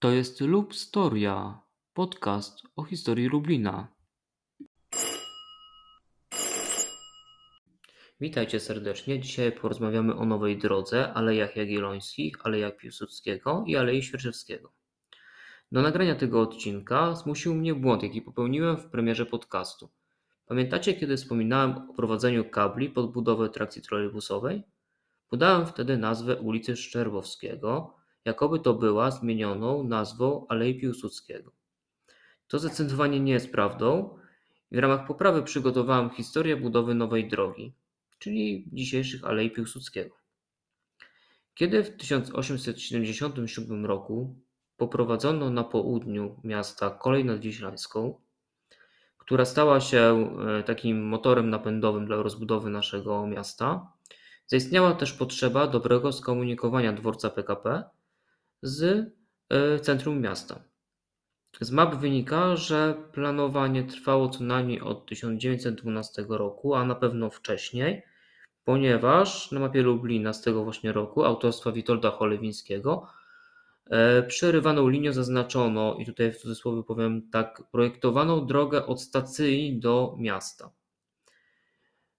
To jest Lubstoria, podcast o historii Lublina. Witajcie serdecznie. Dzisiaj porozmawiamy o nowej drodze, Alejach Jagiellońskich, Alejach Piłsudskiego i Alei Świerczewskiego. Do nagrania tego odcinka zmusił mnie błąd, jaki popełniłem w premierze podcastu. Pamiętacie, kiedy wspominałem o prowadzeniu kabli pod budowę trakcji trolejbusowej? Podałem wtedy nazwę ulicy Szczerbowskiego, jakoby to była zmienioną nazwą Alei Piłsudskiego. To zdecydowanie nie jest prawdą w ramach poprawy przygotowałem historię budowy nowej drogi, czyli dzisiejszych Alei Piłsudskiego. Kiedy w 1877 roku poprowadzono na południu miasta kolej nadwiślańską, która stała się e, takim motorem napędowym dla rozbudowy naszego miasta, zaistniała też potrzeba dobrego skomunikowania dworca PKP z e, centrum miasta. Z map wynika, że planowanie trwało co najmniej od 1912 roku, a na pewno wcześniej, ponieważ na mapie Lublina z tego właśnie roku autorstwa Witolda Cholewińskiego e, przerywaną linią zaznaczono, i tutaj w cudzysłowie powiem tak, projektowaną drogę od stacji do miasta.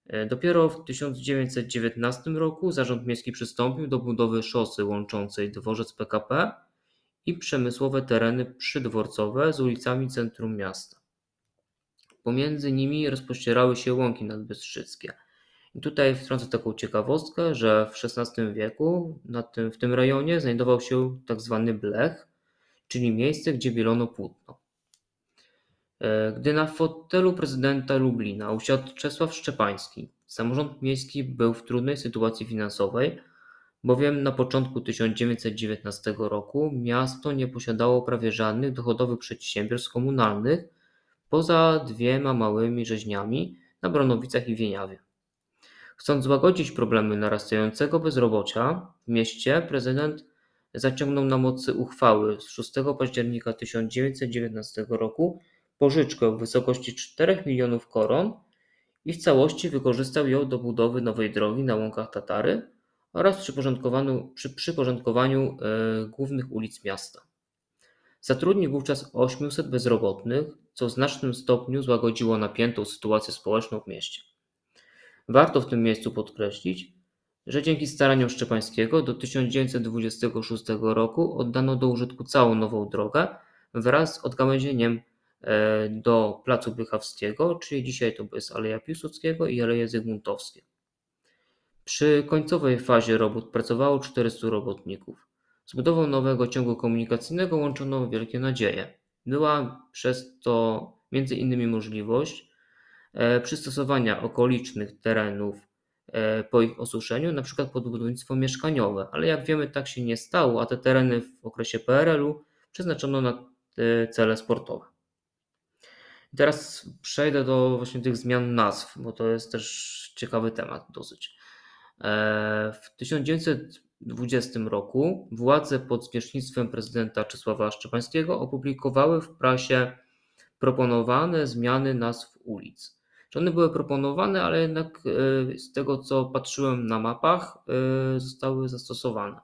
E, dopiero w 1919 roku Zarząd Miejski przystąpił do budowy szosy łączącej dworzec PKP i przemysłowe tereny przydworcowe z ulicami centrum miasta. Pomiędzy nimi rozpościerały się łąki nadbystrzyckie. I tutaj wtrącę taką ciekawostkę, że w XVI wieku na tym, w tym rejonie znajdował się tak zwany blech, czyli miejsce, gdzie bielono płótno. E, gdy na fotelu prezydenta Lublina usiadł Czesław Szczepański, samorząd miejski był w trudnej sytuacji finansowej, bowiem na początku 1919 roku miasto nie posiadało prawie żadnych dochodowych przedsiębiorstw komunalnych poza dwiema małymi rzeźniami na Bronowicach i Wieniawie. Chcąc złagodzić problemy narastającego bezrobocia w mieście, prezydent zaciągnął na mocy uchwały z 6 października 1919 roku pożyczkę w wysokości 4 milionów koron i w całości wykorzystał ją do budowy nowej drogi na łąkach Tatary oraz przy przyporządkowaniu e, głównych ulic miasta. Zatrudnił wówczas 800 bezrobotnych, co w znacznym stopniu złagodziło napiętą sytuację społeczną w mieście. Warto w tym miejscu podkreślić, że dzięki staraniom Szczepańskiego do 1926 roku oddano do użytku całą nową drogę wraz z odgałęzieniem do Placu Bychawskiego, czyli dzisiaj to jest Aleja Piłsudskiego i Aleje Zygmuntowskie. Przy końcowej fazie robót pracowało 400 robotników. Z budową nowego ciągu komunikacyjnego łączono wielkie nadzieje. Była przez to między innymi możliwość e, przystosowania okolicznych terenów e, po ich osuszeniu, np. pod budownictwo mieszkaniowe, ale jak wiemy tak się nie stało, a te tereny w okresie PRL-u przeznaczono na cele sportowe. Teraz przejdę do właśnie tych zmian nazw, bo to jest też ciekawy temat dosyć. E, w 1920 roku władze pod zwierzchnictwem prezydenta Czesława Szczepańskiego opublikowały w prasie proponowane zmiany nazw ulic. Czy one były proponowane, ale jednak e, z tego co patrzyłem na mapach, e, zostały zastosowane.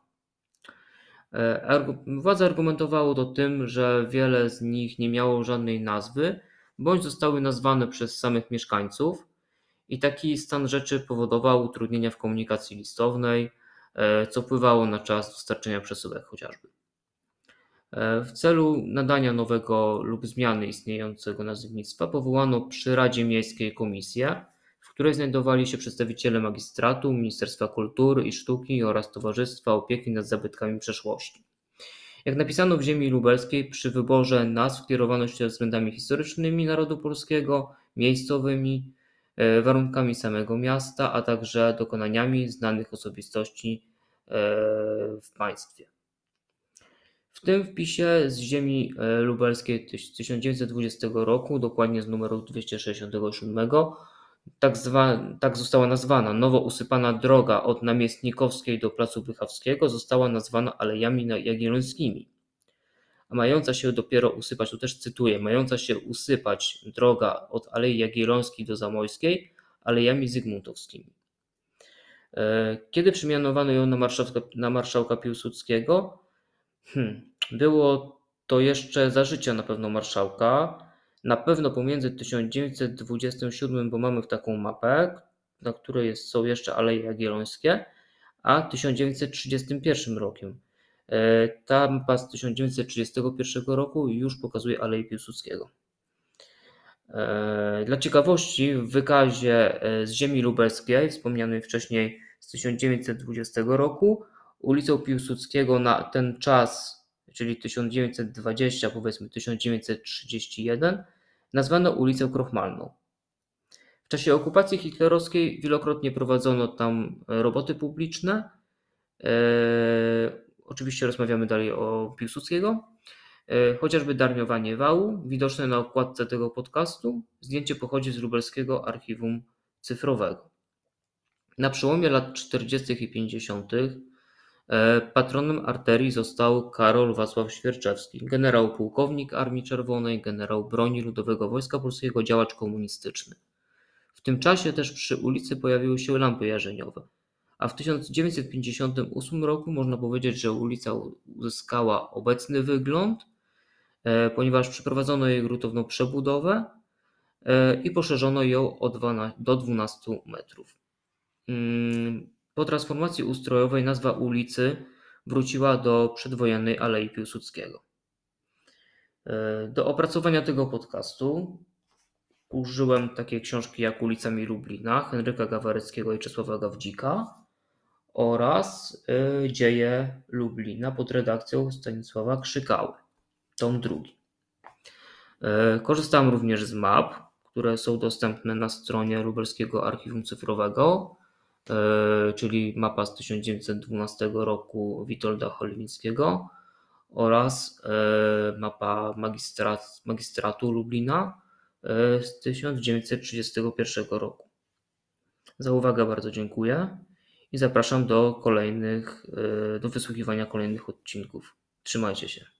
Władze argumentowało to tym, że wiele z nich nie miało żadnej nazwy, bądź zostały nazwane przez samych mieszkańców i taki stan rzeczy powodował utrudnienia w komunikacji listownej, e, co wpływało na czas dostarczenia przesyłek chociażby. E, w celu nadania nowego lub zmiany istniejącego nazewnictwa powołano przy Radzie Miejskiej komisję, w której znajdowali się przedstawiciele magistratu, Ministerstwa Kultury i Sztuki oraz Towarzystwa Opieki nad Zabytkami Przeszłości. Jak napisano w ziemi lubelskiej, przy wyborze nazw kierowano się względami historycznymi narodu polskiego, miejscowymi, e, warunkami samego miasta, a także dokonaniami znanych osobistości e, w państwie. W tym wpisie z ziemi e, lubelskiej 1920 roku, dokładnie z numeru 267, tak, zwa, tak została nazwana nowo usypana droga od Namiestnikowskiej do Placu Bychawskiego została nazwana Alejami Jagiellońskimi. A mająca się dopiero usypać, tu też cytuję, mająca się usypać droga od Alei Jagiellońskiej do Zamojskiej Alejami Zygmuntowskimi. E, kiedy przemianowano ją na marszałka, na marszałka Piłsudskiego? Hmm, było to jeszcze za życia na pewno marszałka, na pewno pomiędzy 1927, bo mamy taką mapę, na której jest, są jeszcze Aleje Jagiellońskie, a 1931 rokiem. E, ta mapa z 1931 roku już pokazuje Aleję Piłsudskiego. E, dla ciekawości, w wykazie e, z ziemi lubelskiej, wspomnianej wcześniej z 1920 roku, ulicą Piłsudskiego na ten czas, czyli 1920, powiedzmy 1931, nazwano ulicę Krochmalną. W czasie okupacji hitlerowskiej wielokrotnie prowadzono tam roboty publiczne. E, oczywiście rozmawiamy dalej o Piłsudskiego. E, chociażby darniowanie wału, widoczne na okładce tego podcastu. Zdjęcie pochodzi z lubelskiego archiwum cyfrowego. Na przełomie lat 40. i 50. E, patronem arterii został Karol Wacław Świerczewski, generał pułkownik Armii Czerwonej, generał broni Ludowego Wojska Polskiego, działacz komunistyczny. W tym czasie też przy ulicy pojawiły się lampy jarzeniowe, a w 1958 roku można powiedzieć, że ulica uzyskała obecny wygląd, e, ponieważ przeprowadzono jej gruntowną przebudowę e, i poszerzono ją do 12 metrów. Po transformacji ustrojowej nazwa ulicy wróciła do przedwojennej Alei Piłsudskiego. E, do opracowania tego podcastu użyłem takiej książki jak Ulicami Lublina Henryka Gawareckiego i Czesława Gawdzika oraz e, Dzieje Lublina pod redakcją Stanisława Krzykały, tom drugi. E, korzystałem również z map, które są dostępne na stronie Lubelskiego Archiwum Cyfrowego czyli mapa z 1912 roku Witolda Cholińskiego oraz e, mapa magistrat, magistratu Lublina e, z 1931 roku. Za uwagę bardzo dziękuję i zapraszam do kolejnych, do wysłuchiwania kolejnych odcinków. Trzymajcie się.